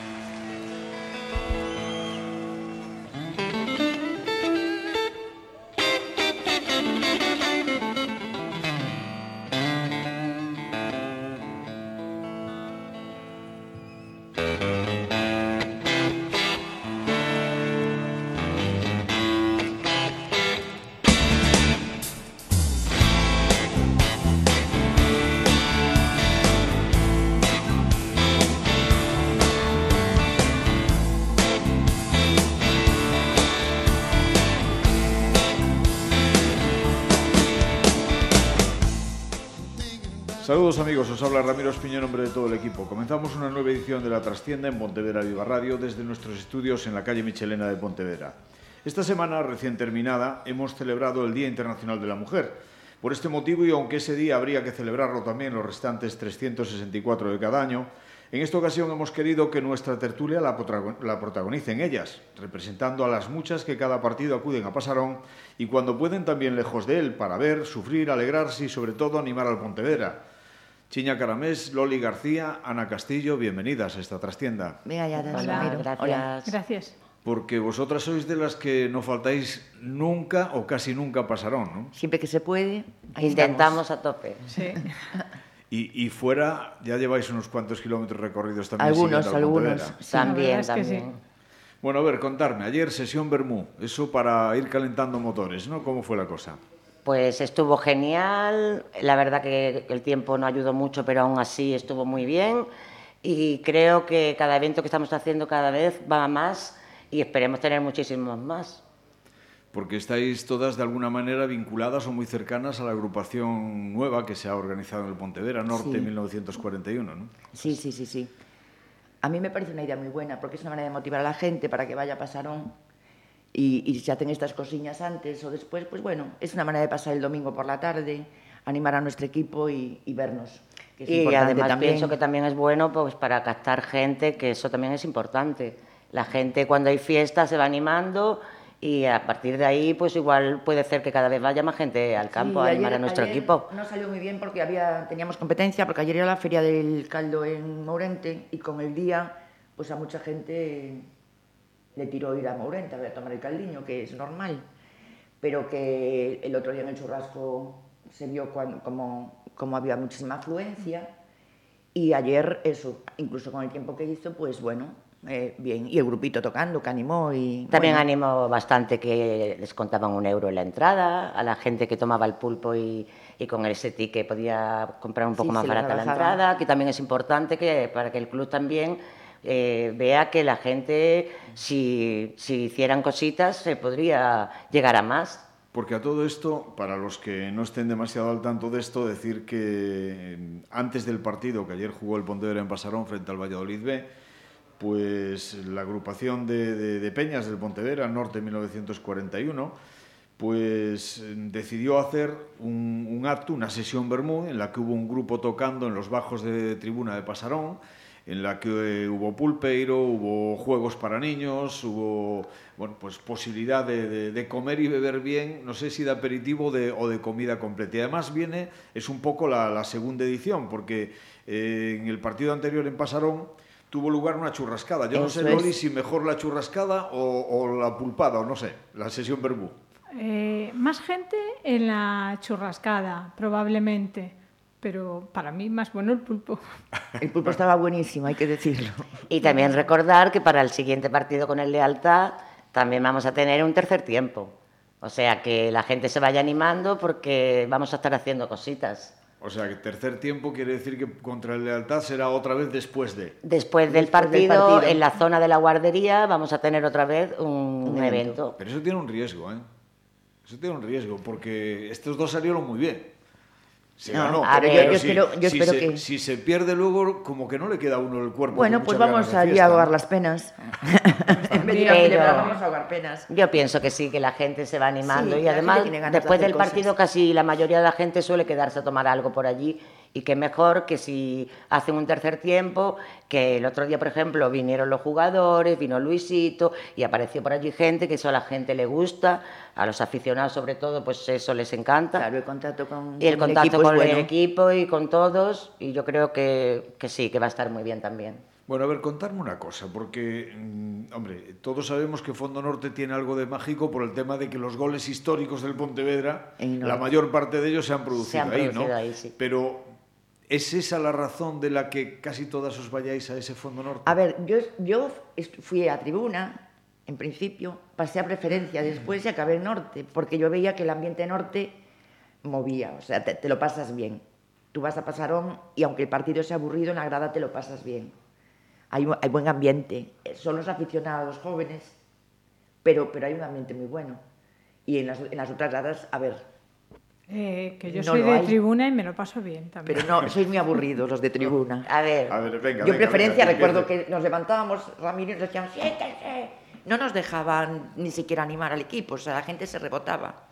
Bye. Saludos amigos, os habla Ramiro Espiño en nombre de todo el equipo. Comenzamos una nueva edición de La Trastienda en Pontevedra Viva Radio desde nuestros estudios en la calle Michelena de Pontevedra. Esta semana recién terminada hemos celebrado el Día Internacional de la Mujer. Por este motivo y aunque ese día habría que celebrarlo también los restantes 364 de cada año, en esta ocasión hemos querido que nuestra tertulia la, la protagonicen ellas, representando a las muchas que cada partido acuden a Pasarón y cuando pueden también lejos de él para ver, sufrir, alegrarse y sobre todo animar al Pontevedra. Chiña Caramés, Loli García, Ana Castillo, bienvenidas a esta trastienda. Venga, ya, Hola, gracias. Hola. Gracias. Porque vosotras sois de las que no faltáis nunca o casi nunca pasarón, ¿no? Siempre que se puede, ahí Intentamos estamos. a tope. Sí. Y, y fuera ya lleváis unos cuantos kilómetros recorridos también. Algunos, algunos. Sí, también, verdad es que también. Bueno, a ver, contarme. Ayer sesión Bermú, eso para ir calentando motores, ¿no? ¿Cómo fue la cosa? Pues estuvo genial. La verdad que el tiempo no ayudó mucho, pero aún así estuvo muy bien. Y creo que cada evento que estamos haciendo cada vez va más y esperemos tener muchísimos más. Porque estáis todas de alguna manera vinculadas o muy cercanas a la agrupación nueva que se ha organizado en el Pontevedra Norte Sí. en 1941, ¿no? Sí, sí, sí, sí. A mí me parece una idea muy buena porque es una manera de motivar a la gente para que vaya a Pasarón y, y si hacen estas cosillas antes o después, pues bueno, es una manera de pasar el domingo por la tarde, animar a nuestro equipo y, y vernos. Que es y además también. pienso que también es bueno pues para captar gente, que eso también es importante. La gente cuando hay fiesta se va animando y a partir de ahí pues igual puede ser que cada vez vaya más gente al campo Sí, a animar ayer- a nuestro ayer equipo. No salió muy bien porque había, teníamos competencia, porque ayer era la feria del caldo en Mourente y con el día, pues a mucha gente le tiró ir a Mourente a ver, a tomar el caldiño, que es normal. Pero que el otro día en el churrasco se vio cuan- como, como había muchísima afluencia y ayer eso, incluso con el tiempo que hizo, pues bueno, eh, bien. Y el grupito tocando, que animó y... También bueno, animó bastante que les contaban un euro en la entrada, a la gente que tomaba el pulpo y, y con ese ticket podía comprar un poco Sí, más barata la entrada, que también es importante que, para que el club también eh, vea que la gente, si, si hicieran cositas, se podría llegar a más. Porque a todo esto, para los que no estén demasiado al tanto de esto, decir que antes del partido que ayer jugó el Pontevedra en Pasarón frente al Valladolid B, pues la agrupación de, Peñas del Pontevedra, Norte 1941, pues decidió hacer un, un acto, una sesión Bermú, en la que hubo un grupo tocando en los bajos de tribuna de Pasarón, en la que eh, hubo pulpeiro, hubo juegos para niños, hubo bueno, pues posibilidad de, de- de comer y beber bien, no sé si de aperitivo de- o de comida completa. Y además viene, es un poco la, la segunda edición, porque eh, en el partido anterior en Pasarón tuvo lugar una churrascada. Yo no sé, es. Loli, si mejor la churrascada o, o la pulpada, o no sé, la sesión Bermú. Eh, más gente en la churrascada, probablemente. Pero para mí más bueno el pulpo. El pulpo estaba buenísimo, hay que decirlo. Y también recordar que para el siguiente partido con el Lealtad también vamos a tener un tercer tiempo. O sea, que la gente se vaya animando porque vamos a estar haciendo cositas. O sea, que tercer tiempo quiere decir que contra el Lealtad será otra vez después de... Después del, Después del partido, partido. en la zona de la guardería, vamos a tener otra vez un, Un evento. evento. Pero eso tiene un riesgo, ¿eh? Eso tiene un riesgo, porque estos dos salieron muy bien. Se No, ganó. a pero ver, pero yo si- espero- yo si espero se, que- Si se pierde luego, como que no le queda a uno el cuerpo. Bueno, pues vamos a ahogar las penas. en vez de ir a celebrar, vamos a ahogar penas. Yo pienso que sí, que la gente se va animando Sí, y además después del partido casi la mayoría de la gente suele quedarse a tomar algo por allí y que mejor que si hacen un tercer tiempo, que el otro día, por ejemplo, vinieron los jugadores, vino Luisito y apareció por allí gente, que eso a la gente le gusta, a los aficionados sobre todo, pues eso les encanta. Claro, el contacto con, y el con contacto equipo es con bueno. el equipo y con todos, y yo creo que, que sí, que va a estar muy bien también. Bueno, a ver, contarme una cosa, porque, mm, hombre, todos sabemos que Fondo Norte tiene algo de mágico por el tema de que los goles históricos del Pontevedra, En la mayor parte de ellos se han producido, Se han ahí, producido ¿no? ahí, sí. Pero, ¿es esa la razón de la que casi todas os vayáis a ese Fondo Norte? A ver, yo, fui a tribuna, en principio, pasé a preferencia después y acabé en norte, porque yo veía que el ambiente norte movía, o sea, te, te lo pasas bien. Tú vas a Pasarón y aunque el partido sea aburrido, en la grada te lo pasas bien. Hay buen ambiente, eh, son los aficionados jóvenes, pero, pero hay un ambiente muy bueno. Y en las, en las otras gradas, a ver, Eh, que yo No soy de hay. tribuna y me lo paso bien también. pero no, sois muy aburridos los de tribuna. A ver, A ver, venga, Yo en preferencia venga, recuerdo que nos levantábamos, Ramiro y nos decían, siéntense. No nos dejaban ni siquiera animar al equipo, o sea, la gente se rebotaba.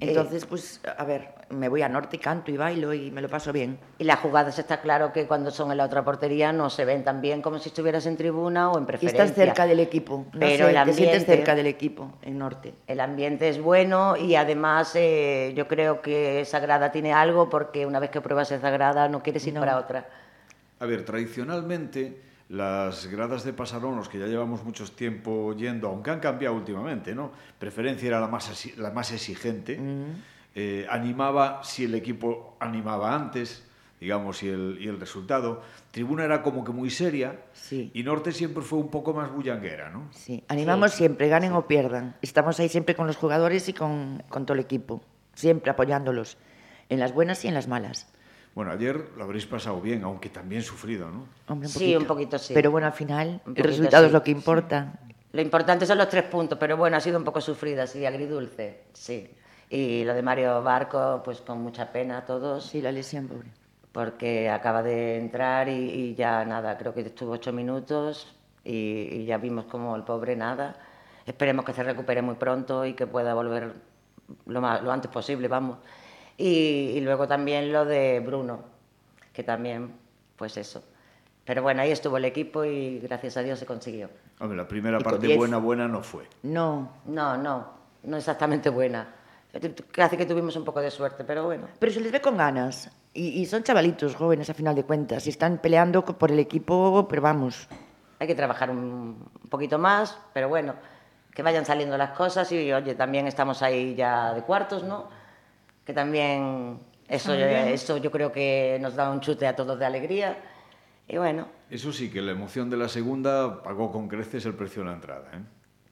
Entonces, pues, a ver, me voy a norte, canto y bailo y me lo paso bien. y las jugadas está claro que cuando son en la otra portería no se ven tan bien como si estuvieras en tribuna o en Y preferencia. estás cerca del equipo, no Pero sé, el te sientes ambiente- cerca del equipo en norte. El ambiente es bueno y además eh, yo creo que esa grada tiene algo porque una vez que pruebas esa grada no quieres ir No. para otra. A ver, tradicionalmente las gradas de Pasarón, los que ya llevamos mucho tiempo yendo, aunque han cambiado últimamente, ¿no? Preferencia era la más, la más exigente. Eh, animaba si el equipo animaba antes, digamos, y el, y el resultado. Tribuna era como que muy seria Sí. y Norte siempre fue un poco más bullanguera, ¿no? Sí, animamos siempre, ganen o pierdan. Estamos ahí siempre con los jugadores y con, con todo el equipo, siempre apoyándolos, en las buenas y en las malas. Bueno, ayer lo habréis pasado bien, aunque también sufrido, ¿no? Hombre, Sí, un poquito sí. Pero bueno, al final, Un el resultado sí, es lo que importa. Lo importante son los tres puntos, pero bueno, ha sido un poco sufrida, sí, agridulce, sí. Y lo de Mario Barco, pues con mucha pena a todos, Sí, la lesión, pobre. porque acaba de entrar y, y ya nada, creo que estuvo ocho minutos y, y ya vimos como el pobre nada. Esperemos que se recupere muy pronto y que pueda volver lo, más, lo antes posible, vamos. Y, y luego también lo de Bruno, que también, pues eso. Pero bueno, ahí estuvo el equipo y gracias a Dios se consiguió. Hombre, la primera Y parte 10. buena, buena no fue. No, No, no, no exactamente buena. Casi que tuvimos un poco de suerte, pero bueno. pero se les ve con ganas. Y, y son chavalitos jóvenes a final de cuentas. Y están peleando por el equipo, pero vamos. Hay que trabajar un, un poquito más, pero bueno, que vayan saliendo las cosas y oye, también estamos ahí ya de cuartos, ¿no? Que también eso, eso yo creo que nos da un chute a todos de alegría. Y bueno, Eso sí, que la emoción de la segunda pagó con creces el precio de la entrada. ¿eh?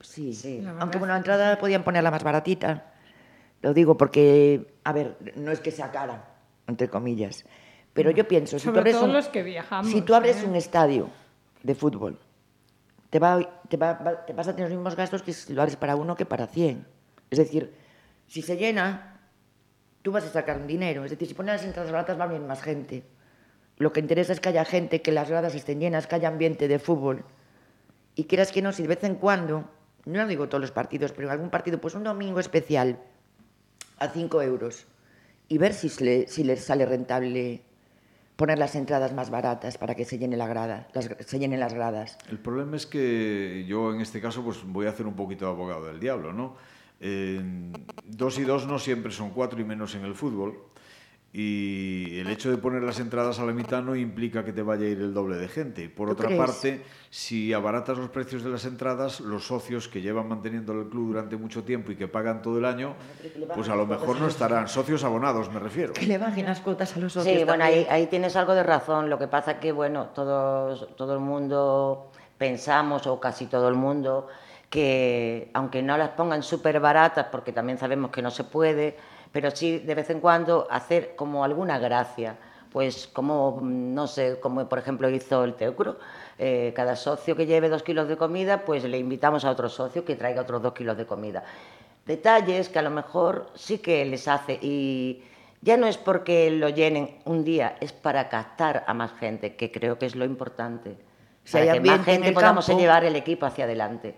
Sí, Sí. Aunque bueno, la entrada podían ponerla más baratita. Lo digo porque, a ver, no es que sea cara, entre comillas. Pero yo pienso, si tú Sobre abres, todo un, los que viajamos, si tú abres ¿eh? un estadio de fútbol, te, va, te, va- va- te vas a tener los mismos gastos que si lo abres para uno que para 100. Es decir, si se llena, tú vas a sacar un dinero. Es decir, si pones las entradas baratas va a venir más gente. Lo que interesa es que haya gente, que las gradas estén llenas, que haya ambiente de fútbol. Y quieras que no, si de vez en cuando, no digo todos los partidos, pero en algún partido, pues un domingo especial a 5 euros y ver si, le- si les sale rentable poner las entradas más baratas para que se llene la grada, las, se llenen las gradas. El problema es que yo en este caso pues voy a hacer un poquito de abogado del diablo, ¿no? Eh, dos y dos no siempre son cuatro y menos en el fútbol. Y el hecho de poner las entradas a la mitad no implica que te vaya a ir el doble de gente. Por ¿Tú otra crees? parte, si abaratas los precios de las entradas, los socios que llevan manteniendo el club durante mucho tiempo y que pagan todo el año, pues a lo mejor no estarán. Socios abonados, me refiero. Que le bajen las cuotas a los socios. Sí, bueno, ahí, ahí tienes algo de razón. Lo que pasa que, bueno, todos, todo el mundo pensamos, o casi todo el mundo, que aunque no las pongan súper baratas, porque también sabemos que no se puede, pero sí de vez en cuando hacer como alguna gracia. Pues como, mm, no sé, como por ejemplo hizo el Teucro, eh, cada socio que lleve dos kilos de comida, pues le invitamos a otro socio que traiga otros dos kilos de comida. Detalles que a lo mejor sí que les hace y ya no es porque lo llenen un día, es para captar a más gente, que creo que es lo importante. Para que más gente podamos llevar el equipo hacia adelante.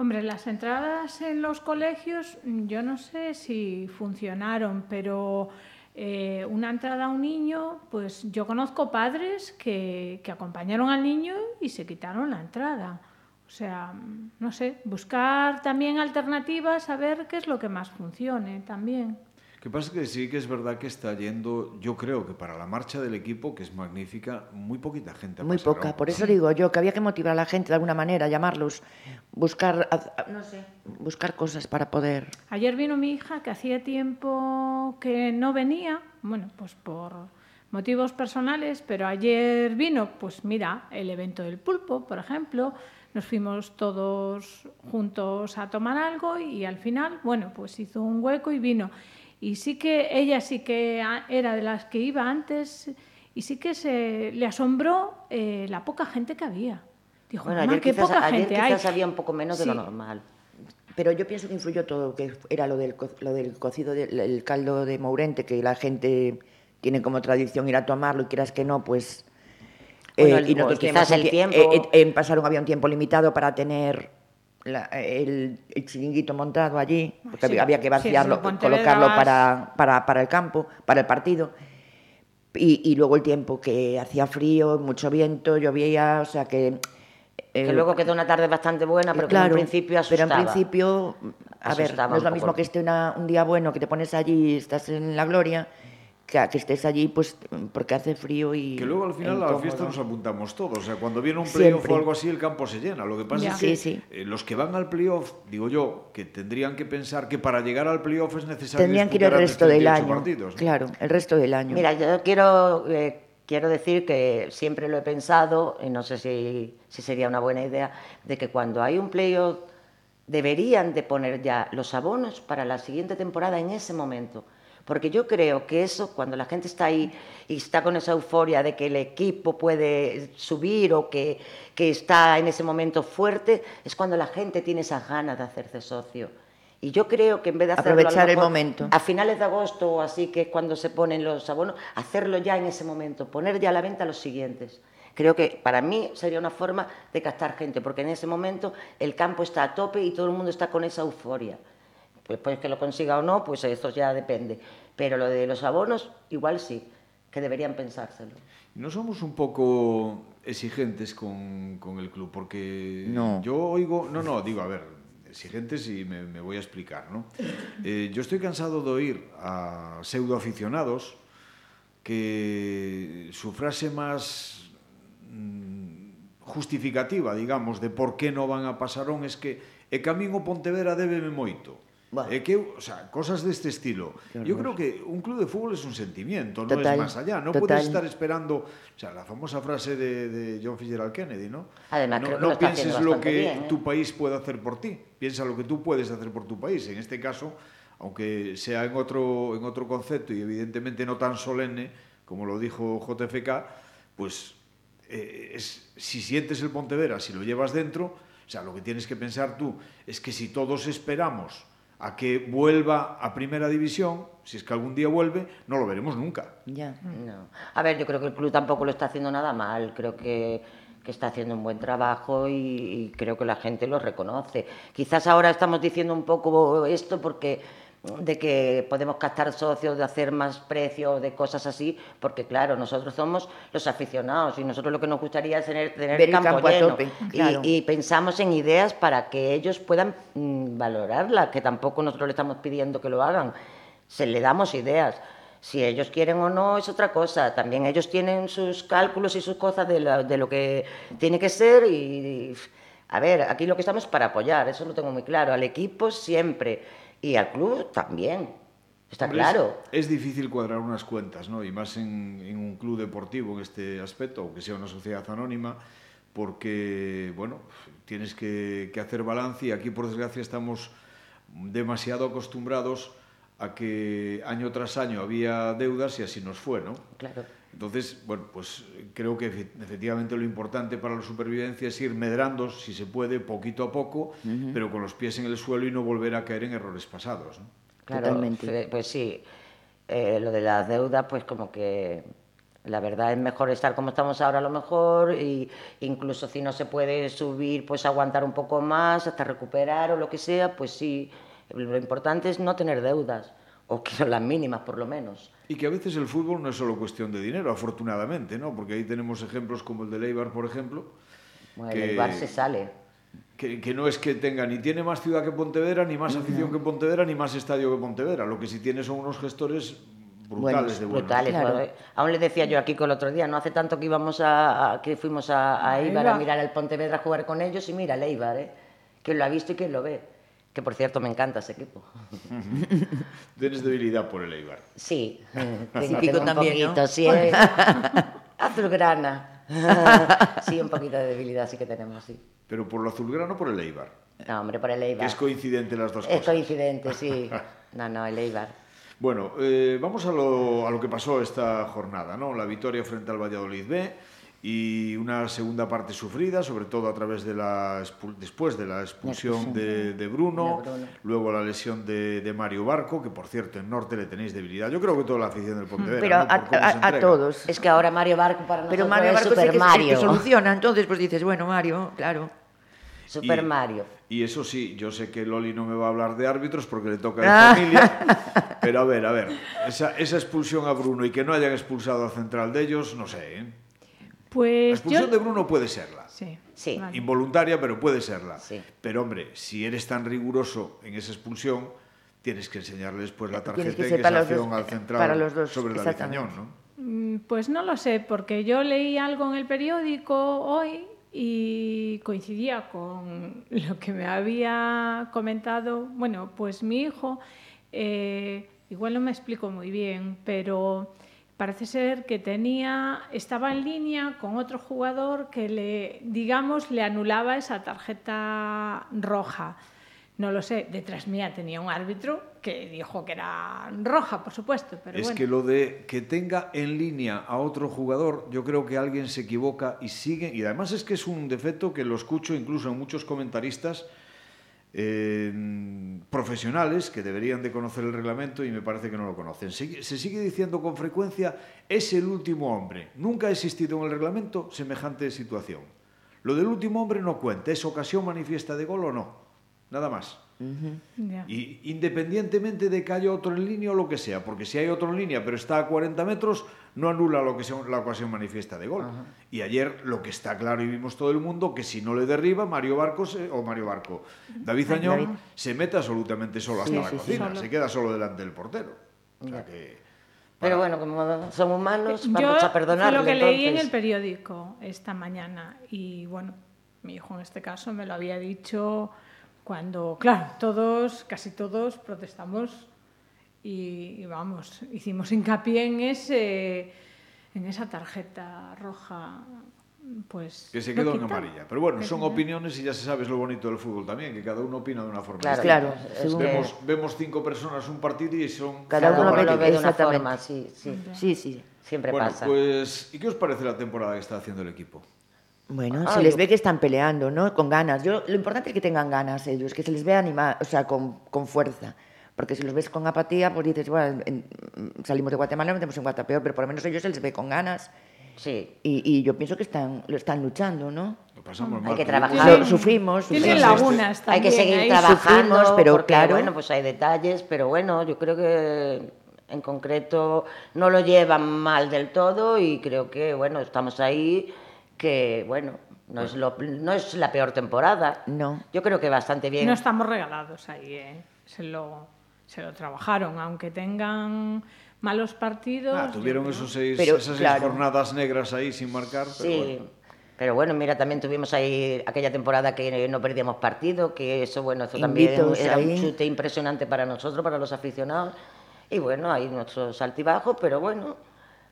Hombre, las entradas en los colegios, yo no sé si funcionaron, pero eh, una entrada a un niño, pues yo conozco padres que, que acompañaron al niño y se quitaron la entrada. O sea, no sé, buscar también alternativas, a ver qué es lo que más funcione también. Que pasa que sí que es verdad que está yendo, yo creo que para la marcha del equipo, que es magnífica, muy poquita gente. Muy poca, por eso digo yo que había que motivar a la gente de alguna manera, llamarlos, buscar, no sé, buscar cosas para poder. Ayer vino mi hija que hacía tiempo que no venía, bueno, pues por motivos personales, pero ayer vino, pues mira, el evento del pulpo, por ejemplo, nos fuimos todos juntos a tomar algo y al final, bueno, pues hizo un hueco y vino. Y sí que ella sí que era de las que iba antes y sí que se le asombró eh, la poca gente que había. Dijo, Bueno, "Mamá, ayer qué quizás, poca ayer gente hay. quizás había un poco menos de lo normal. Pero yo pienso que influyó todo, que era lo del, lo del cocido, del el caldo de Mourente, que la gente tiene como tradición ir a tomarlo y quieras que no, pues... Bueno, el- y nosotros quizás el tie- tiempo- eh, eh, en Pasaron había un tiempo limitado para tener la- el, el chiringuito montado allí, porque Sí, había, que vaciarlo, sí, colocarlo para, para, para el campo, para el partido. Y, y luego el tiempo que hacía frío, mucho viento, llovía, o sea que... Que eh, luego quedó una tarde bastante buena, pero que en principio pero asustaba. en principio, a ver, no es lo mismo que esté una- un día bueno, que te pones allí y estás en la gloria, que, estés allí pues porque hace frío y Que luego al final e a la fiesta nos apuntamos todos. O sea, cuando viene un playoff o algo así, el campo se llena. Lo que pasa es que Sí, sí. eh, los que van al playoff, digo yo, que tendrían que pensar que para llegar al playoff es necesario Tendrían que ir el resto del 38 año. partidos, ¿no? Claro, el resto del año. Mira, yo quiero, eh, quiero decir que siempre lo he pensado, y no sé si, si sería una buena idea, de que cuando hay un playoff deberían de poner ya los abonos para la siguiente temporada en ese momento. Porque yo creo que eso, cuando la gente está ahí y está con esa euforia de que el equipo puede subir o que, que está en ese momento fuerte, es cuando la gente tiene esas ganas de hacerse socio. Y yo creo que en vez de hacerlo Aprovechar el mejor momento. a finales de agosto o así, que es cuando se ponen los abonos, hacerlo ya en ese momento, poner ya a la venta los siguientes. Creo que para mí sería una forma de captar gente, porque en ese momento el campo está a tope y todo el mundo está con esa euforia. Pues, pues que lo consiga o no, pues eso ya depende. Pero lo de los abonos, igual sí, que deberían pensárselo. No somos un poco exigentes con, con el club, porque no. yo oigo, no, no, digo, a ver, exigentes y me, me voy a explicar, ¿no? Eh, yo estoy cansado de oír a pseudoaficionados que su frase más mm, justificativa, digamos, de por qué no van a Pasarón es que e camino Pontevedra débeme moito. Buah. É que, o sea, cosas deste estilo. Yo creo que un club de fútbol es un sentimiento, no Total, es más allá. No total. puedes estar esperando, o sea, la famosa frase de, de John Fitzgerald Kennedy, ¿no? Además, no, creo que no lo pienses lo que bien, ¿eh? tu país puede hacer por ti, piensa lo que tú puedes hacer por tu país. En este caso, aunque sea en otro, en otro concepto y evidentemente no tan solemne como lo dijo JFK, pues eh, es, si sientes el Pontevedra, si lo llevas dentro, o sea, lo que tienes que pensar tú es que si todos esperamos a que vuelva a primera división, si es que algún día vuelve, no lo veremos nunca. Ya. No. A ver, yo creo que el club tampoco lo está haciendo nada mal. Creo que, que está haciendo un buen trabajo y, y creo que la gente lo reconoce. Quizás ahora estamos diciendo un poco esto porque de que podemos captar socios, de hacer más precio, de cosas así, porque claro, nosotros somos los aficionados y nosotros lo que nos gustaría es tener, tener Ver el campo, lleno. tope, Y- claro. y, pensamos en ideas para que ellos puedan mm, valorarla, que tampoco nosotros le estamos pidiendo que lo hagan. Se le damos ideas. Si ellos quieren o no es otra cosa. También ellos tienen sus cálculos y sus cosas de, la- de lo que tiene que ser y, y, a ver, aquí lo que estamos es para apoyar, eso lo tengo muy claro. Al equipo siempre y al club también. Está Hombre, claro. Es, es difícil cuadrar unas cuentas, ¿no? Y más en, en un club deportivo en este aspecto, o que sea una sociedad anónima, porque, bueno, tienes que, que hacer balance y aquí, por desgracia, estamos demasiado acostumbrados a que año tras año había deudas y así nos fue, ¿no? Claro. Entonces, bueno, pues creo que efe- efectivamente lo importante para la supervivencia es ir medrando, si se puede, poquito a poco, pero con los pies en el suelo y no volver a caer en errores pasados. ¿no? Claro, Totalmente. Pues sí, Eh, lo de las deudas, pues como que la verdad es mejor estar como estamos ahora a lo mejor, y incluso si no se puede subir, pues aguantar un poco más hasta recuperar o lo que sea, pues sí, lo importante es no tener deudas, o que son las mínimas por lo menos. Y que a veces el fútbol no es solo cuestión de dinero, afortunadamente, ¿no? Porque ahí tenemos ejemplos como el de Leibar, por ejemplo. Bueno, que- el se sale. que, que no es que tenga ni tiene más ciudad que Pontevedra, ni más afición que Pontevedra, ni más estadio que Pontevedra. Lo que sí tiene son unos gestores brutales de buenos. brutales. Claro. bueno, aún le decía yo aquí con el otro día, no hace tanto que íbamos a, a- que fuimos a, a Eibar a mirar el Pontevedra a jugar con ellos y mira el Eibar, ¿eh? ¿Quién lo ha visto y quién lo ve? Que por cierto me encanta ese equipo. Tienes debilidad por el Eibar. Sí, tengo, Pico tengo un también, ¿no? poquito, sí. ¿eh? Azulgrana. sí, un poquito de debilidad sí que tenemos, sí. Pero por lo azulgrano o por el Eibar. No, hombre, por el Eibar. es coincidente las dos Es cosas. coincidente, sí. No, no, el Eibar. Bueno, eh, vamos a lo, a lo que pasó esta jornada, ¿no? La victoria frente al Valladolid B y una segunda parte sufrida, sobre todo a través de la expul- después de la expulsión de, de Bruno, luego la lesión de, de Mario Barco, que por cierto en Norte le tenéis debilidad. Yo creo que toda la afición del Pontevedra, Pero ¿no? a, a- a todos. Es que ahora Mario Barco para nosotros Pero Mario es Barco Super que, es- Mario. que soluciona, entonces pues dices, bueno, Mario, claro. Super Y- Mario. Y eso sí, yo sé que Loli no me va a hablar de árbitros porque le toca Ah. de familia, pero a ver, a ver, esa, esa expulsión a Bruno y que no hayan expulsado al central de ellos, no sé, ¿eh? La Pues expulsión yo... de Bruno puede serla. Sí. Sí. vale. Involuntaria, pero puede serla. Sí. Pero hombre, si eres tan riguroso en esa expulsión, tienes que enseñarle después la tarjeta que ser que los acción al central para los dos, sobre exactamente. Cañón, ¿no? Mm, Pues no lo sé, porque yo leí algo en el periódico hoy y coincidía con lo que me había comentado. Bueno, pues mi hijo, eh, igual no me explico muy bien, pero parece ser que tenía, estaba en línea con otro jugador que le, digamos, le anulaba esa tarjeta roja. No lo sé, detrás mía tenía un árbitro que dijo que era roja, por supuesto, pero es bueno. que lo de que tenga en línea a otro jugador, yo creo que alguien se equivoca y sigue. Y además es que es un defecto que lo escucho incluso en muchos comentaristas eh, profesionales que deberían de conocer el reglamento y me parece que no lo conocen. Se, se, sigue diciendo con frecuencia, es el último hombre. Nunca ha existido en el reglamento semejante situación. Lo del último hombre no cuenta, ¿es ocasión manifiesta de gol o no? Nada más. Y independientemente de que haya otro en línea o lo que sea, porque si hay otro en línea pero está a 40 metros, no anula lo que sea la ocasión manifiesta de gol. Y ayer lo que está claro y vimos todo el mundo, que si no le derriba, Mario Barco, se- o Mario Barco, David Ay, Añón David. se mete absolutamente solo hasta Sí, la sí, cocina, se queda solo delante del portero. O sea que... Pero bueno, como son humanos, Yo vamos a fue perdonarle. lo que leí en el periódico esta mañana y bueno, mi hijo en este caso me lo había dicho Cuando, claro, todos, casi todos protestamos y, y vamos, hicimos hincapié en ese en esa tarjeta roja pues que se quedó en amarilla. Pero bueno, son opiniones y ya se sabe es lo bonito del fútbol también, que cada uno opina de una forma claro, distinta. Claro, vemos, que... vemos cinco personas un partido y son cada uno lo ve de una forma, sí, sí. Sí, sí, siempre bueno, pasa. pues ¿y qué os parece la temporada que está haciendo el equipo? Bueno, Ah, se les ve que están peleando, ¿no? Con ganas. Yo, lo importante es que tengan ganas ellos, que se les vea animar, o sea, con, con fuerza. Porque si los ves con apatía, pues dices, bueno, en- salimos de Guatemala, nos metemos en Guatapeor, pero por lo menos ellos se les ve con ganas. Sí. Y, y yo pienso que están, lo están luchando, ¿no? Lo pasamos Hay mal. que tuvimos- trabajar. Lo- sufrimos, Tienen lagunas Hay que también seguir ahí. trabajando, Sufrimos, pero porque, claro. bueno, pues hay detalles, pero bueno, yo creo que en concreto no lo llevan mal del todo y creo que, bueno, estamos ahí, que, bueno, no es, lo, no es la peor temporada. No. Yo creo que bastante bien. No estamos regalados ahí, ¿eh? se, lo, se lo trabajaron, aunque tengan malos partidos. Ah, tuvieron esos seis, Pero, esas seis claro. jornadas negras ahí sin marcar. Pero Sí, bueno. pero bueno, mira, también tuvimos ahí aquella temporada que no perdíamos partido, que eso, bueno, eso también Invitos era un chute impresionante para nosotros, para los aficionados. Y bueno, hay nuestros altibajos, pero bueno,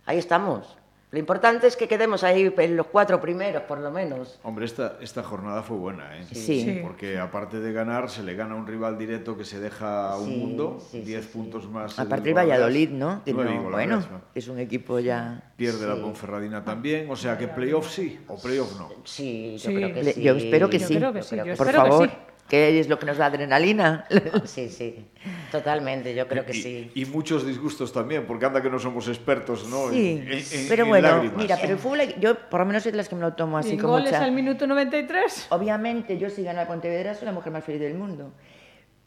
ahí estamos. Lo importante es que quedemos ahí en los cuatro primeros, por lo menos. Hombre, esta, esta jornada fue buena, ¿eh? Sí. Sí. Porque aparte de ganar, se le gana a un rival directo que se deja a un Sí, mundo, sí, 10 sí, sí. puntos más. Aparte el Valladolid. ¿no? No- goles, bueno, ¿no? es un equipo ya... Pierde la Ponferradina también, o sea que playoff sí, o playoff no. Sí, yo Sí. creo que sí. yo espero que Yo sí. creo que sí, yo Por espero que favor, sí. Que es lo que nos da adrenalina. Sí, sí, totalmente, yo creo que y, sí. y muchos disgustos también, porque anda que no somos expertos, ¿no? Sí, En- en- pero en bueno, lágrimas. mira, pero el fútbol, yo por lo menos es de las que me lo tomo así ¿Y como goles mucha... al minuto 93? Obviamente, yo si gano a Pontevedra soy la mujer más feliz del mundo.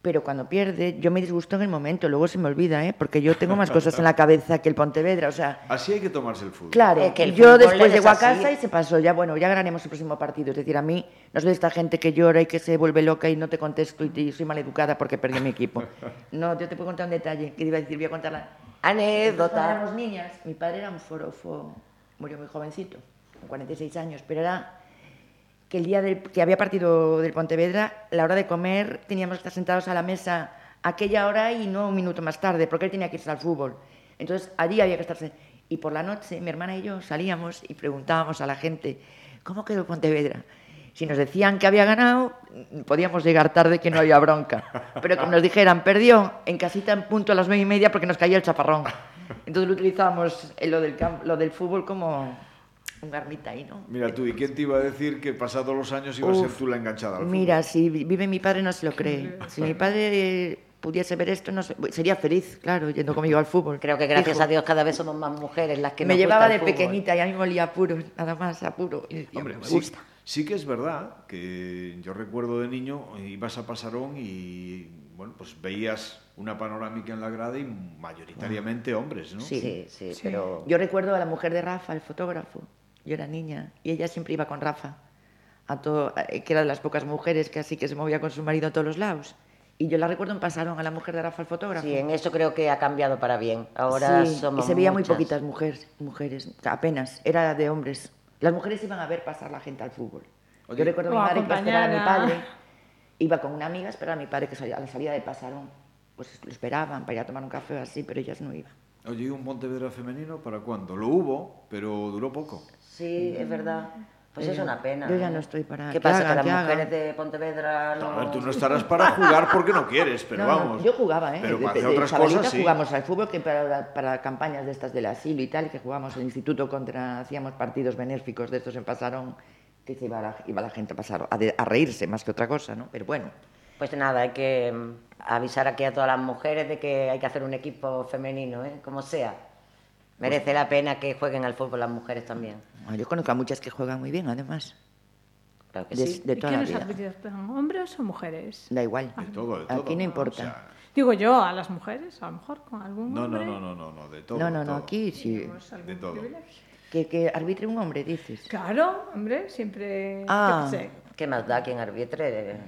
Pero cuando pierde, yo me disgusto en el momento, luego se me olvida, ¿eh? porque yo tengo más cosas en la cabeza que el Pontevedra, o sea... Así hay que tomarse el fútbol. Claro, Es que el yo fútbol después es llego a casa y se pasó, ya bueno, ya ganaremos el próximo partido. Es decir, a mí no soy de esta gente que llora y que se vuelve loca y no te contesto y, te- soy maleducada porque perdí mi equipo. No, yo te puedo contar un detalle, que iba a decir, voy a contar la... Cuando Anécdota. éramos niñas, mi padre era un forofo, murió muy jovencito, con 46 años, pero era que el día del- que había partido del Pontevedra, la hora de comer teníamos que estar sentados a la mesa aquella hora y no un minuto más tarde, porque él tenía que irse al fútbol. Entonces allí había que estarse. Y por la noche mi hermana y yo salíamos y preguntábamos a la gente, ¿cómo quedó Pontevedra? Si nos decían que había ganado, podíamos llegar tarde que no había bronca. Pero que nos dijeran, perdió en casita en punto a las nueve y media porque nos caía el chaparrón. Entonces lo utilizábamos lo del, lo del fútbol como un garmita ahí, ¿no? Mira tú, ¿y quién te iba a decir que pasados los años iba a ser tú la enganchada al? Mira, si vi- vive mi padre no se lo cree. Si mi padre pudiese ver esto, no sé- sería feliz, claro, yendo conmigo al fútbol. Creo que gracias a Dios cada vez somos más mujeres las que me nos llevaba gusta de fútbol. pequeñita y a mí me olía a puro, nada más a puro. Y Hombre, me sí, gusta. sí que es verdad que yo recuerdo de niño, ibas a Pasarón y bueno, pues veías una panorámica en la grada y mayoritariamente hombres, ¿no? Sí, sí, pero... Yo recuerdo a la mujer de Rafa, el fotógrafo. Yo era niña y ella siempre iba con Rafa, a todo, eh, que era de las pocas mujeres que así que se movía con su marido a todos los lados. Y yo la recuerdo en Pasarón, a la mujer de Rafa, el fotógrafo. Sí, en eso creo que ha cambiado para bien. Ahora Sí, somos y se veía muy muchas. poquitas mujeres, mujeres, apenas, era de hombres. Las mujeres iban a ver pasar la gente al fútbol. Oye. Yo recuerdo a mi madre que iba a esperar a mi padre, iba con una amiga a esperar a mi padre que salía, a la salida de Pasarón. Pues lo esperaban para ir a tomar un café o así, pero ellas no iban. Oye, ¿y un Pontevedra femenino para cuándo? Lo hubo, pero duró poco. Sí, es verdad. Pues es una pena. Yo ya ¿eh? no estoy para ¿Qué que pasa? hagan, que las mujeres de Pontevedra no... A ver, tú no estarás para jugar porque no quieres, pero No, no, vamos. yo jugaba, ¿eh? Pero de, para hacer de otras cosas, sí. jugamos al fútbol, que para, para campañas de estas del asilo y tal, que jugamos en el instituto contra, hacíamos partidos benéficos de estos en Pasarón, que se iba la, iba la gente a pasar a, de- a reírse más que otra cosa, ¿no? Pero bueno, Pues nada, hay que mm, avisar aquí a todas las mujeres de que hay que hacer un equipo femenino, ¿eh? Como sea. Merece la pena que jueguen al fútbol las mujeres también. ah, yo conozco a muchas que juegan muy bien, además, Claro que de, sí. de ¿Y toda la quiénes vida. arbitran? ¿Hombres o mujeres? Da igual. De todo, de todo. Aquí no importa. O sea, Digo yo, a las mujeres, a lo mejor con algún no, no, hombre. no, no, no, no, de todo. no, no, no, todo. aquí sí. De todo. Que, que arbitre un hombre, dices. Claro, hombre, siempre... Ah. ¿Qué más da quien arbitre?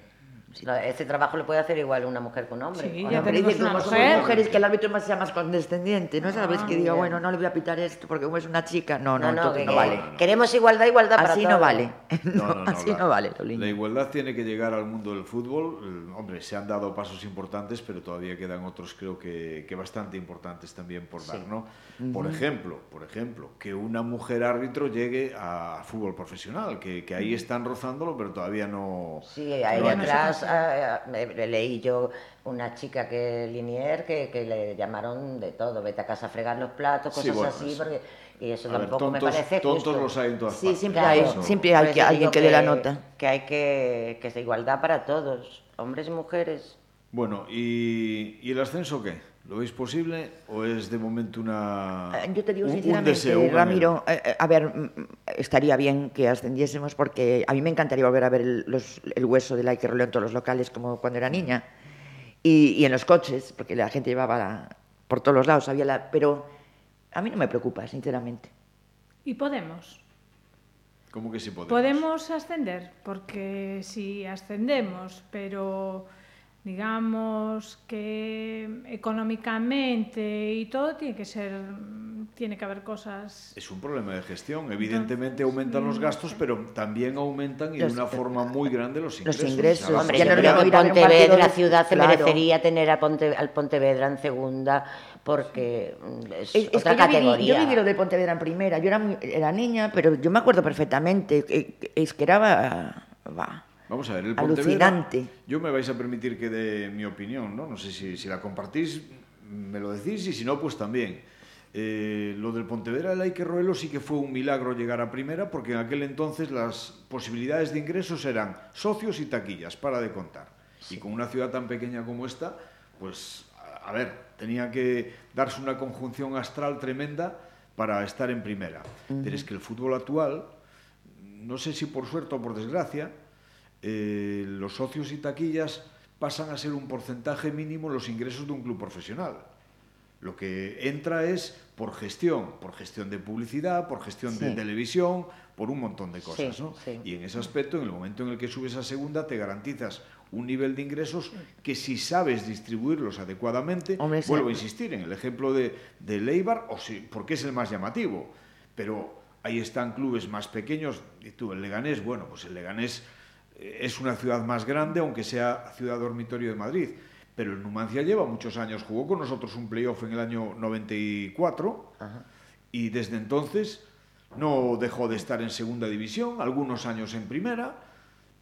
No, Ese trabajo le puede hacer igual una mujer que un hombre. Sí, ¿o ya tenemos dice, una como somos mujer. mujeres, que el árbitro más sea más condescendiente. No sabes que diga, bueno, no le voy a pitar esto porque como es una chica. No, no, No, no, entonces que- no vale. Queremos igualdad, igualdad para Así no todos. vale. No, no, no, así la- no vale, La igualdad tiene que llegar al mundo del fútbol. Hombre, se han dado pasos importantes, pero todavía quedan otros, creo que, que bastante importantes también por dar, ¿no? Por ejemplo, por ejemplo, que una mujer árbitro llegue a fútbol profesional, que, que ahí están rozándolo, pero todavía no. Sí, ahí atrás ah, me- me leí yo una chica que Linier que, que le llamaron de todo, vete a casa a fregar los platos, Sí, cosas bueno, así, sí. porque y eso A ver, tampoco me tontos, parece tontos justo. los hay en todas Sí, partes. siempre Claro. hay, siempre hay que, alguien digo que dé la nota. Que hay que que sea igualdad para todos, hombres y mujeres. Bueno, ¿y, ¿y el ascenso qué? ¿Lo veis posible o es de momento una. Eh, Yo te digo un- un sinceramente, deseo, un Ramiro, eh, eh, a ver, mm, mm, estaría bien que ascendiésemos porque a mí me encantaría volver a ver el, los- el hueso de Laike Roleo en todos los locales como cuando era niña y, y en los coches, porque la gente llevaba la- por todos los lados, había la, pero a mí no me preocupa, sinceramente. Y podemos. ¿Cómo que sí podemos? Podemos ascender, porque si ascendemos, pero digamos que económicamente y todo tiene que ser, tiene que haber cosas. Es un problema de gestión. Evidentemente aumentan los gastos, pero también aumentan y de Los- una forma muy grande los los ingresos. ingresos. O sea, Hombre, yo no partido Pontevedra de- ciudad se claro. merecería tener a Ponte- al Pontevedra en segunda porque mm, es, Es, es otra que yo viví, categoría. yo viví lo de Pontevedra en primera. Yo era, muy- era niña, pero yo me acuerdo perfectamente. que- que- Es que era. va, Vamos a ver, el Alucinante. Pontevedra, yo me vais a permitir que dé mi opinión, ¿no? No sé si, si la compartís, me lo decís, y si no, pues también. Eh, lo del Pontevedra del Ike Roelo sí que fue un milagro llegar a primera, porque en aquel entonces las posibilidades de ingresos eran socios y taquillas, para de contar. Y con una ciudad tan pequeña como esta, pues, a, a ver, tenía que darse una conjunción astral tremenda para estar en primera. Pero es que el fútbol actual, no sé si por suerte o por desgracia, eh, los socios y taquillas pasan a ser un porcentaje mínimo los ingresos de un club profesional. Lo que entra es por gestión, por gestión de publicidad, por gestión de televisión, por un montón de cosas. Sí, ¿no? sí. Y en ese aspecto, en el momento en el que subes a segunda, te garantizas un nivel de ingresos que si sabes distribuirlos adecuadamente, Hombre, vuelvo a insistir en el ejemplo de, de Leibar, o porque es el más llamativo, pero ahí están clubes más pequeños, y tú, el Leganés, bueno, pues el Leganés es una ciudad más grande, aunque sea ciudad dormitorio de Madrid, pero el Numancia lleva muchos años, jugó con nosotros un playoff en el año 94 y desde entonces no dejó de estar en segunda división, algunos años en primera,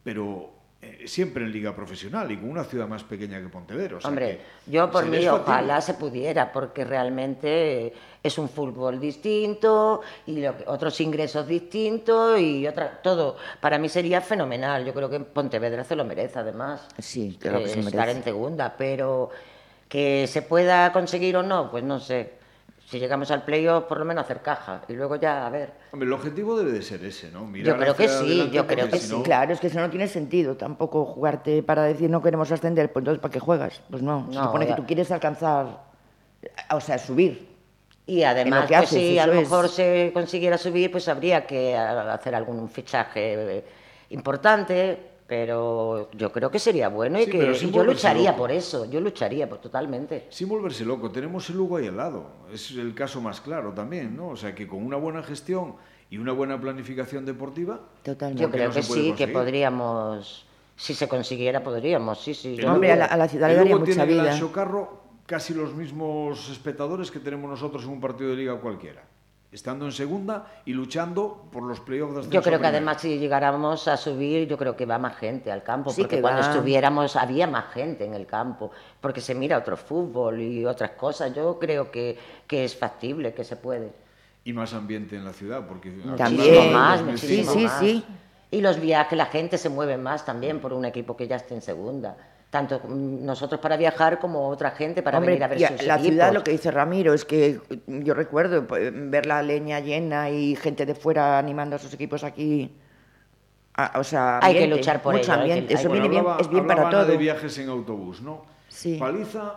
pero eh, siempre en liga profesional y con una ciudad más pequeña que Pontevedra. o sea Hombre, que yo por mí ojalá se pudiera, porque realmente es un fútbol distinto y lo que- otros ingresos distintos y otra, todo. Para mí sería fenomenal. Yo creo que Pontevedra se lo merece, además. Sí, claro que eh, se lo estar merece. en segunda, pero que se pueda conseguir o no, pues no sé. Si llegamos al playoff, por lo menos hacer caja y luego ya a ver. Hombre, el objetivo debe de ser ese, ¿no? Yo creo que sí, yo creo que sí. Claro, es que eso no tiene sentido tampoco jugarte para decir no queremos ascender, pues entonces ¿para qué juegas? Pues no, se supone ya. que tú quieres alcanzar, o sea, subir. Y además, que pues haces, si a lo es. mejor se consiguiera subir, pues habría que a- hacer algún fichaje importante, pero yo creo que sería bueno y Sí, que y yo lucharía loco. por eso, yo lucharía por totalmente. Sin volverse loco, tenemos el Lugo ahí al lado. Es el caso más claro también, ¿no? O sea, que con una buena gestión y una buena planificación deportiva, Totalmente. Yo creo no que sí, que podríamos, si se consiguiera, podríamos, sí, sí. el yo- Hombre, a la- a la ciudad le el daría mucha tiene en el vida. Anxo Carro casi los mismos espectadores que tenemos nosotros en un partido de liga cualquiera. Estando en segunda y luchando por los playoffs de Yo creo que además si llegáramos a subir, yo creo que va más gente al campo, Sí, porque que cuando va. estuviéramos había más gente en el campo, porque se mira otro fútbol y otras cosas. Yo creo que, que es factible, que se puede. Y más ambiente en la ciudad, porque... También. Más, Sí, muchísimo sí, más. sí. Y los viajes, la gente se mueve más también por un equipo que ya esté en segunda. Tanto nosotros para viajar como otra gente para Hombre, venir a ver y a- sus la equipos. ciudad, lo que dice Ramiro, es que yo recuerdo pues, ver la leña llena y gente de fuera animando a sus equipos aquí. Ah, o sea, Hay que ambiente, luchar por mucho ello, que- ambiente. hay Eso que- viene bien, hablaba- es bien para todo. de viajes en autobús, ¿no? Sí. Paliza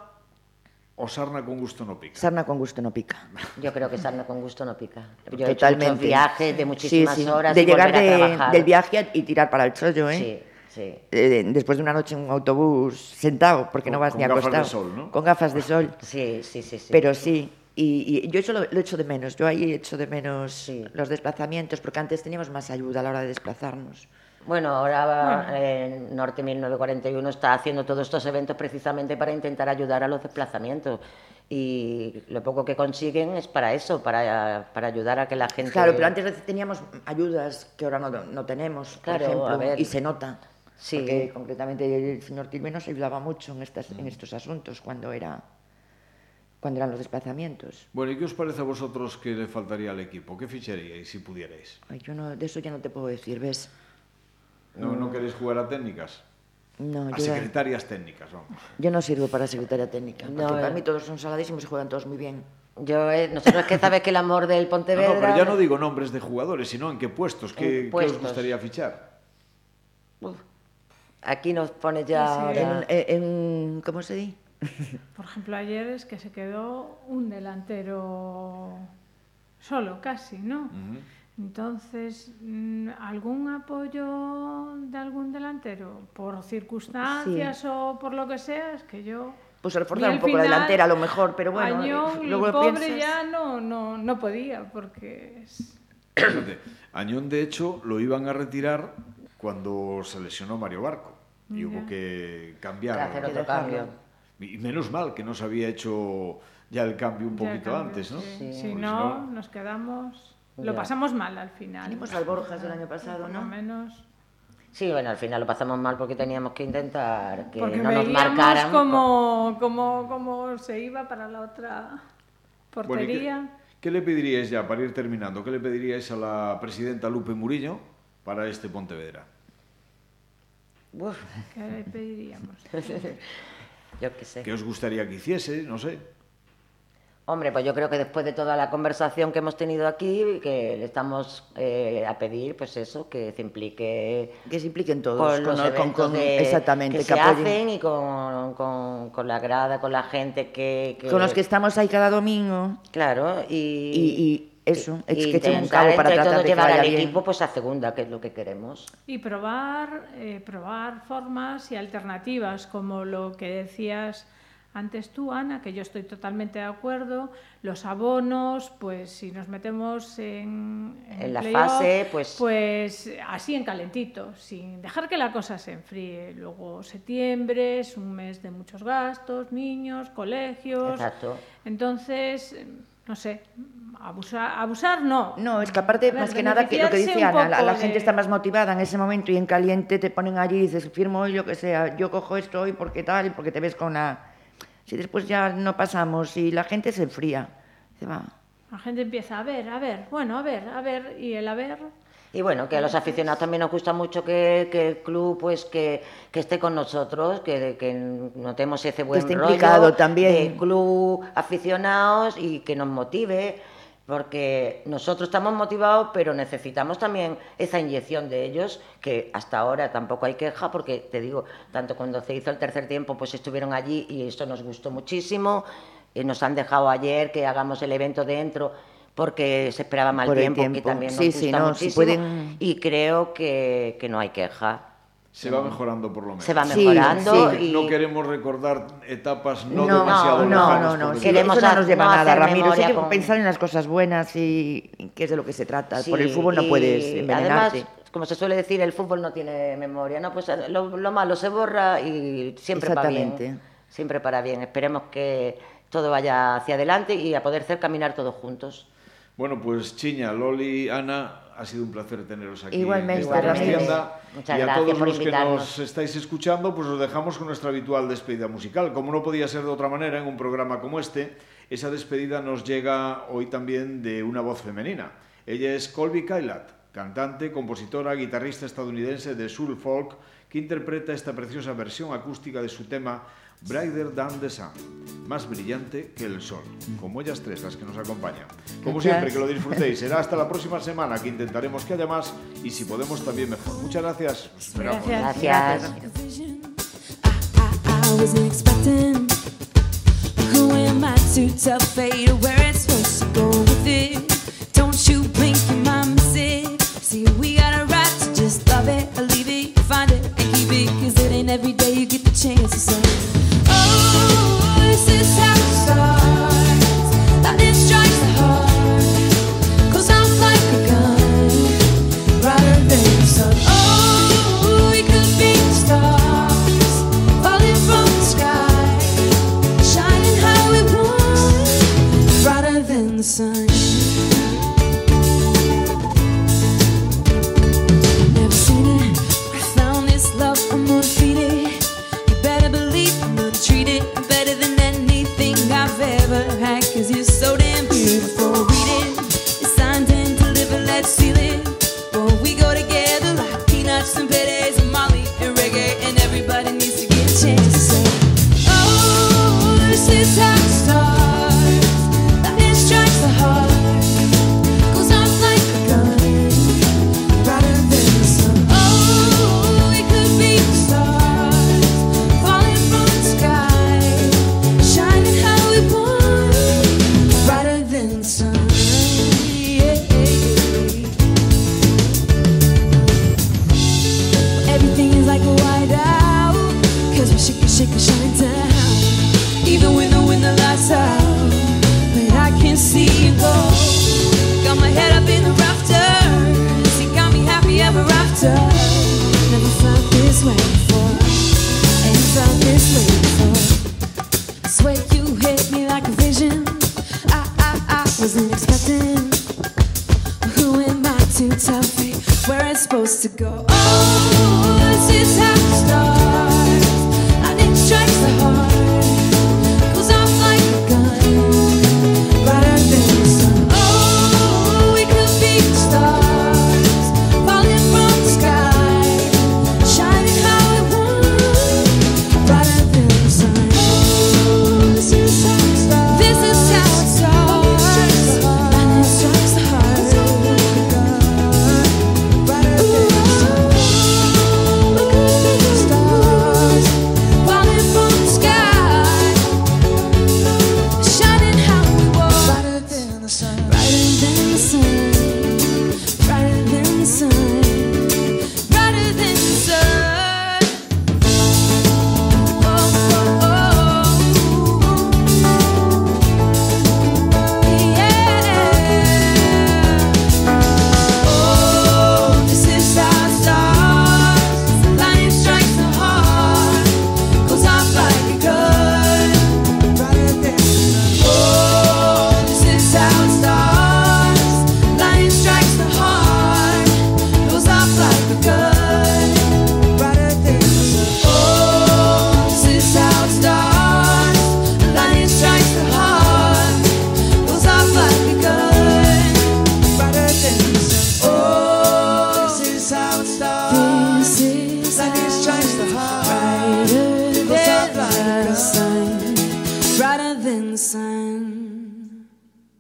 o sarna con gusto no pica. Sarna con gusto no pica. Yo creo que sarna con gusto no pica. Yo he hecho Totalmente. muchos viajes de muchísimas Sí, sí. horas De y llegar a de- trabajar. del viaje y tirar para el chollo, ¿eh? Sí, sí. Eh, después de una noche en un autobús sentado, porque Con- no vas con ni gafas de acostado. sol, ¿no? Con gafas de sol. Sí, sí, sí, sí. Pero sí, y, y yo eso lo, lo echo de menos. Yo ahí echo de menos Sí. los desplazamientos, porque antes teníamos más ayuda a la hora de desplazarnos. Bueno, ahora eh, Norte 1941 está haciendo todos estos eventos precisamente para intentar ayudar a los desplazamientos. Y lo poco que consiguen es para eso, para, para ayudar a que la gente... Claro, pero antes teníamos ayudas que ahora no, no tenemos, por Claro, ejemplo, a ver. y se nota. Sí. Porque concretamente el señor Tilme nos ayudaba mucho en, estas, en estos asuntos cuando, era, cuando eran los desplazamientos. Bueno, ¿y qué os parece a vosotros que le faltaría al equipo? ¿Qué ficharíais si pudierais? Ay, yo no, de eso ya no te puedo decir, ¿ves? ¿No, Mm. no queréis jugar a técnicas? No, A yo, secretarias técnicas, vamos. yo no sirvo para secretaria técnica, No, porque para eh. mí todos son saladísimos y juegan todos muy bien. Yo, eh, nosotros es que sabes que el amor del No, Pontevedra... no, pero ya no digo nombres de jugadores, sino en qué puestos, qué, En qué os puestos. gustaría fichar. Uf, aquí nos pone ya Sí, sí. ahora... En, en- en- ¿Cómo se dice? Por ejemplo, ayer es que se quedó un delantero solo, casi, ¿no? Entonces, mm, ¿algún apoyo de algún delantero? Por circunstancias o por lo que sea, es que yo... Pues reforzar un poco la final, delantera a lo mejor, pero bueno, Añón, luego el pobre piensas... ya no, no, no podía, porque es... Añón, de hecho, lo iban a retirar cuando se lesionó Mario Barco y hubo que Para cambiar. hacer que otro cambio. Y menos mal que no se había hecho ya el cambio un ya poquito cambio, antes, ¿no? sí. Sí. Si Porque no, nos quedamos... Lo Ya. pasamos mal al final. Tenemos al Borjas del año pasado, ¿no? lo menos... Sí, bueno, al final lo pasamos mal porque teníamos que intentar que Porque no nos marcaran. cómo, cómo, cómo se iba para la otra Bueno, ¿y portería. qué, qué le pediríais ya, para ir terminando, qué le pediríais a la presidenta Lupe Murillo para este Pontevedra? Uf, ¿Qué le pediríamos? yo qué sé. ¿Qué os gustaría que hiciese? No sé. Hombre, pues yo creo que después de toda la conversación que hemos tenido aquí, que le estamos eh, a pedir, pues eso, que se implique Que se impliquen todos. con los con- eventos con- de- exactamente, que, que se apoyen. hacen y con, con- con la grada, con la gente que, que- Con los que estamos ahí cada domingo. Claro, y... Y- y eso, es y que echen un cabo para tratar de que llevar vaya al bien. equipo pues a segunda, que es lo que queremos. Y probar, eh, probar formas y alternativas, como lo que decías antes tú, Ana, que yo estoy totalmente de acuerdo. Los abonos, pues si nos metemos en, En la playoff, fase, pues- Pues así en calentito, sin dejar que la cosa se enfríe. Luego septiembre es un mes de muchos gastos, niños, colegios. Exacto. Entonces, no sé, abusar, abusar no. No, es que aparte, ver, más que nada, que lo que dice Ana, la, gente está más motivada en ese momento y en caliente te ponen allí y dices, firmo hoy lo que sea, yo cojo esto hoy porque tal, y porque te ves con la... Si después ya no pasamos y la gente se enfría, se va. La gente empieza a ver, a ver, bueno, a ver, a ver, y el a ver Y bueno, que a los aficionados también nos gusta mucho que, que el club pues que, que esté con nosotros, que, que notemos ese buen esté rollo implicado también. de club aficionados y que nos motive, porque nosotros estamos motivados, pero necesitamos también esa inyección de ellos, que hasta ahora tampoco hay queja, porque te digo, tanto cuando se hizo el tercer tiempo, pues estuvieron allí y esto nos gustó muchísimo, y nos han dejado ayer que hagamos el evento dentro porque se esperaba mal Por el tiempo, que tiempo. también nos Sí, gusta sí, no, si muchísimo pueden- y creo que, que no hay queja. Se va mejorando por lo menos. Se va Sí, mejorando sí. y No queremos recordar etapas no, no, demasiado no, no, no, sí, Queremos eso no nos lleva no a nada, Ramiro. Sí memoria que con- pensar en las cosas buenas y y que es de lo que se trata. Por el Sí, fútbol no y puedes envenenarte. Además, como se suele decir, el fútbol no tiene memoria, ¿no? Pues lo, lo malo se borra y siempre para Exactamente. bien. Siempre para bien. Esperemos que todo vaya hacia adelante y a poder hacer caminar todos juntos. Bueno, pues Chiña, Loli, Ana, ha sido un placer teneros aquí Igualmente, en esta. Muchas y a todos los que nos estáis escuchando, pues os dejamos con nuestra habitual despedida musical. Como no podía ser de otra manera en un programa como este, esa despedida nos llega hoy también de una voz femenina. Ella es Colby Kailat, cantante, compositora, guitarrista estadounidense de soul folk, que interpreta esta preciosa versión acústica de su tema Brighter Than the Sun, más brillante que el sol, como ellas tres las que nos acompañan. Como siempre, que lo disfrutéis. Será hasta la próxima semana que intentaremos que haya más y si podemos también mejor. Muchas gracias. Os esperamos. Gracias. Gracias. Oh.